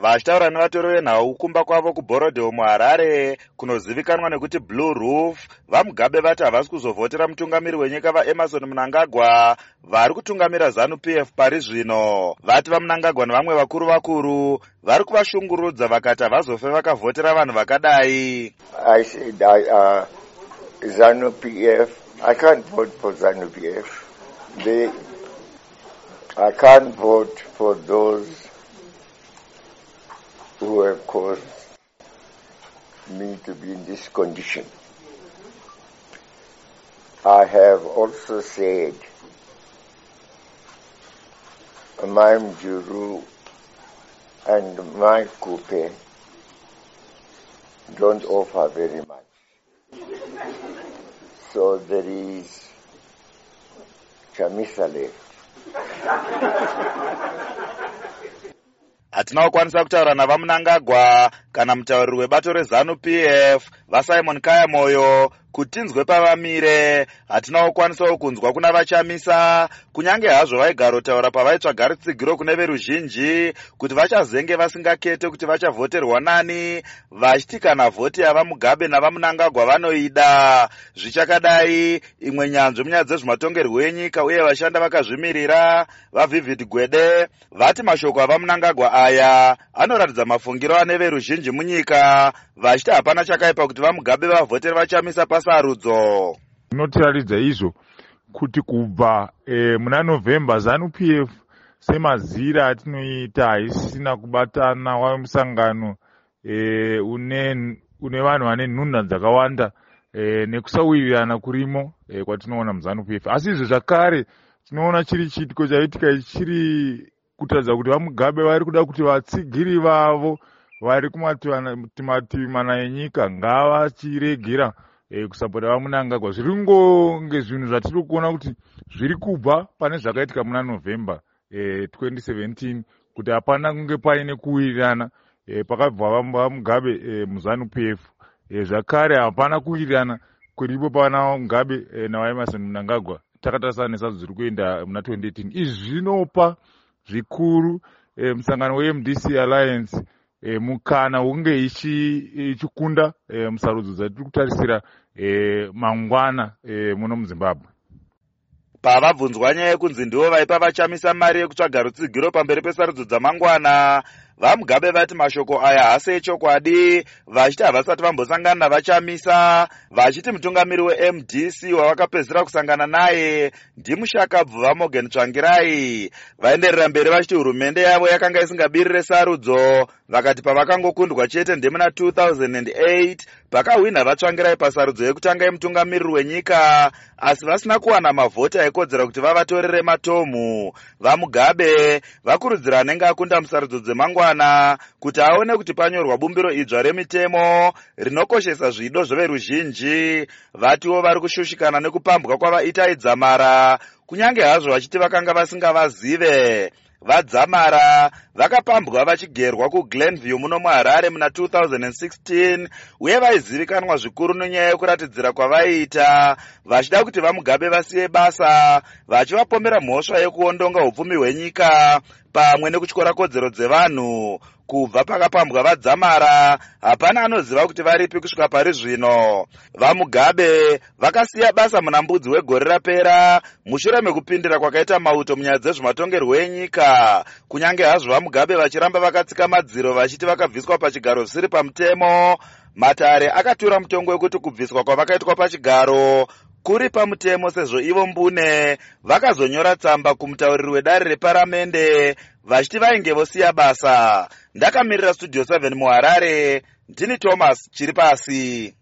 vachitaura nevatori venhau kumba kwavo kuborodheo muharare kunozivikanwa nekuti blue roof vamugabe vati havasi kuzovhotera mutungamiri wenyika vaemarson munangagwa vari kutungamira zanup f pari zvino. Vati vamunangagwa nevamwe vakuru vakuru vari kuvashungurudza vakati havazofe vakavhotera vanhu vakadai. I can't vote for those who have caused me to be in this condition. I have also said my Mjuru and my coupe don't offer very much. So there is Chamisa left. hatina kukwanisa kutaura navamunangagwa kana mutauriri webato rezanup f vasimon kaya moyo kutinzwe pavamire hatina kukwanisawo kunzwa kuna vachamisa. Kunyange hazvo vaigarotaura pavaitsvaga ritsigiro kune veruzhinji kuti vachazenge vasingakete kuti vachavhoterwa nani. Vachiti kana vhoti yava mugabe navamunangagwa vanoida. Zvichakadai imwe nyanzvi munyaya dzezvematongerwo enyika uye vashanda vakazvimirira vavhivhid gwede. Vati mashoko avamunangagwa aya anoratidza mafungiro ane veruzhinji munyika. Vachiti hapana chakaipa kuti vamugabe vavhotere vachamisa pasarudzo. Zvinotiratidza izvo kuti kubva e, muna novhember zanup f semazira atinoita haisisina kubatana wawe musangano e, une, une vanhu vane nhunha dzakawanda e, nekusawirirana kurimo e, kwatinoona muzanup f. Asi izvo zvakare tinoona chiri chiitiko chaitika chiri kutaridza kuti vamugabe vari kuda kuti vatsigiri vavo vari kumativi mana enyika ngavachiregera e, kusapota vamunangagwa zviri ngonge zvinhu zvatiri kuona kuti zviri kubva pane zvakaitika muna novhember e, 2017 kuti hapana kunge paine kuwirirana e, pakabva vamugabe e, muzanup f. E, zvakare hapana kuwirirana kuripo pana mugabe e, navaemarson munangagwa takatarisana nesadzo dziri kuenda muna 2018 izvi zvinopa zvikuru e, musangano wemdc alliance e, mukana wekunge ichikunda e, musarudzo dzatiri kutarisira e, mangwana e, muno muzimbabwe. Pavabvunzwa nyaya yekunzi ndivo vaipa vachamisa mari yekutsvaga rutsigiro pamberi pesarudzo dzamangwana vamugabe vati mashoko aya hasi echokwadi vachiti havasati vambosangana navachamisa vachiti mutungamiri wemdc wavakapedzisira kusangana naye ndimushakabvu vamogen tsvangirai. Vaenderera mberi vachiti hurumende yavo yakanga isingabirire sarudzo vakati pavakangokundwa chete ndemuna 2008 pakahwinha vatsvangirai pasarudzo yekutanga yemutungamiriri wenyika asi vasina kuwana mavhoti aikodzera kuti vavatorere matomhu vamugabe vakurudzira anenge akunda musarudzo dzemangwana kuti aone kuti panyorwa bumbiro idzva remitemo rinokoshesa zvido zveveruzhinji vatiwo vari kushushikana nekupambwa kwavaitai dzamara kunyange hazvo vachiti vakanga vasingavazive vadzamara vakapambwa vachigerwa kuglenview muno muharare muna 2016 uye vaizivikanwa zvikuru nenyaya yekuratidzira kwavaiita vachida kuti vamugabe vasiye basa vachivapomera mhosva yekuondonga upfumi hwenyika pamwe nekutyora kodzero dzevanhu kubva pakapambwa vadzamara hapana anoziva kuti varipi kusvika pari zvino. Vamugabe vakasiya basa muna mbudzi wegore rapera mushure mekupindira kwakaita mauto munyaya dzezvematongerwo enyika. Kunyange hazvo vamugabe vachiramba vakatsika madziro vachiti vakabviswa pachigaro zvisiri pamutemo matare akatura mutongo wekuti kubviswa kwavakaitwa pachigaro kuri pamutemo sezvo ivo mbune vakazonyora tsamba kumutauriri wedare reparamende vachiti vainge vosiya basa. Ndakamirira studio 7 muharare ndini thomas chiri pasi